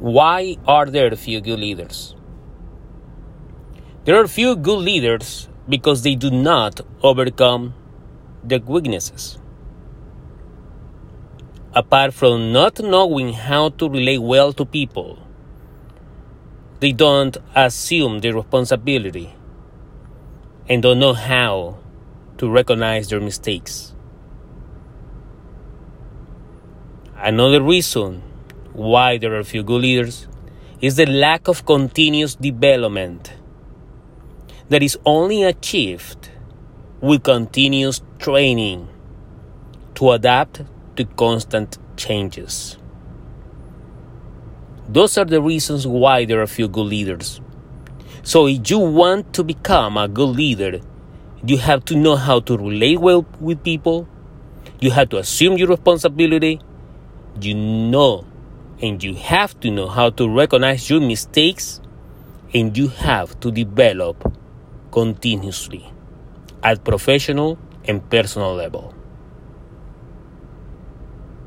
Why are there few good leaders? There are few good leaders because they do not overcome their weaknesses. Apart from not knowing how to relate well to people, they don't assume the responsibility and don't know how to recognize their mistakes. Another reason why there are few good leaders is the lack of continuous development that is only achieved with continuous training to adapt to constant changes. Those are the reasons why there are few good leaders. So, if you want to become a good leader, you have to know how to relate well with people, you have to assume your responsibility, you know and you have to know how to recognize your mistakes and you have to develop continuously at professional and personal level.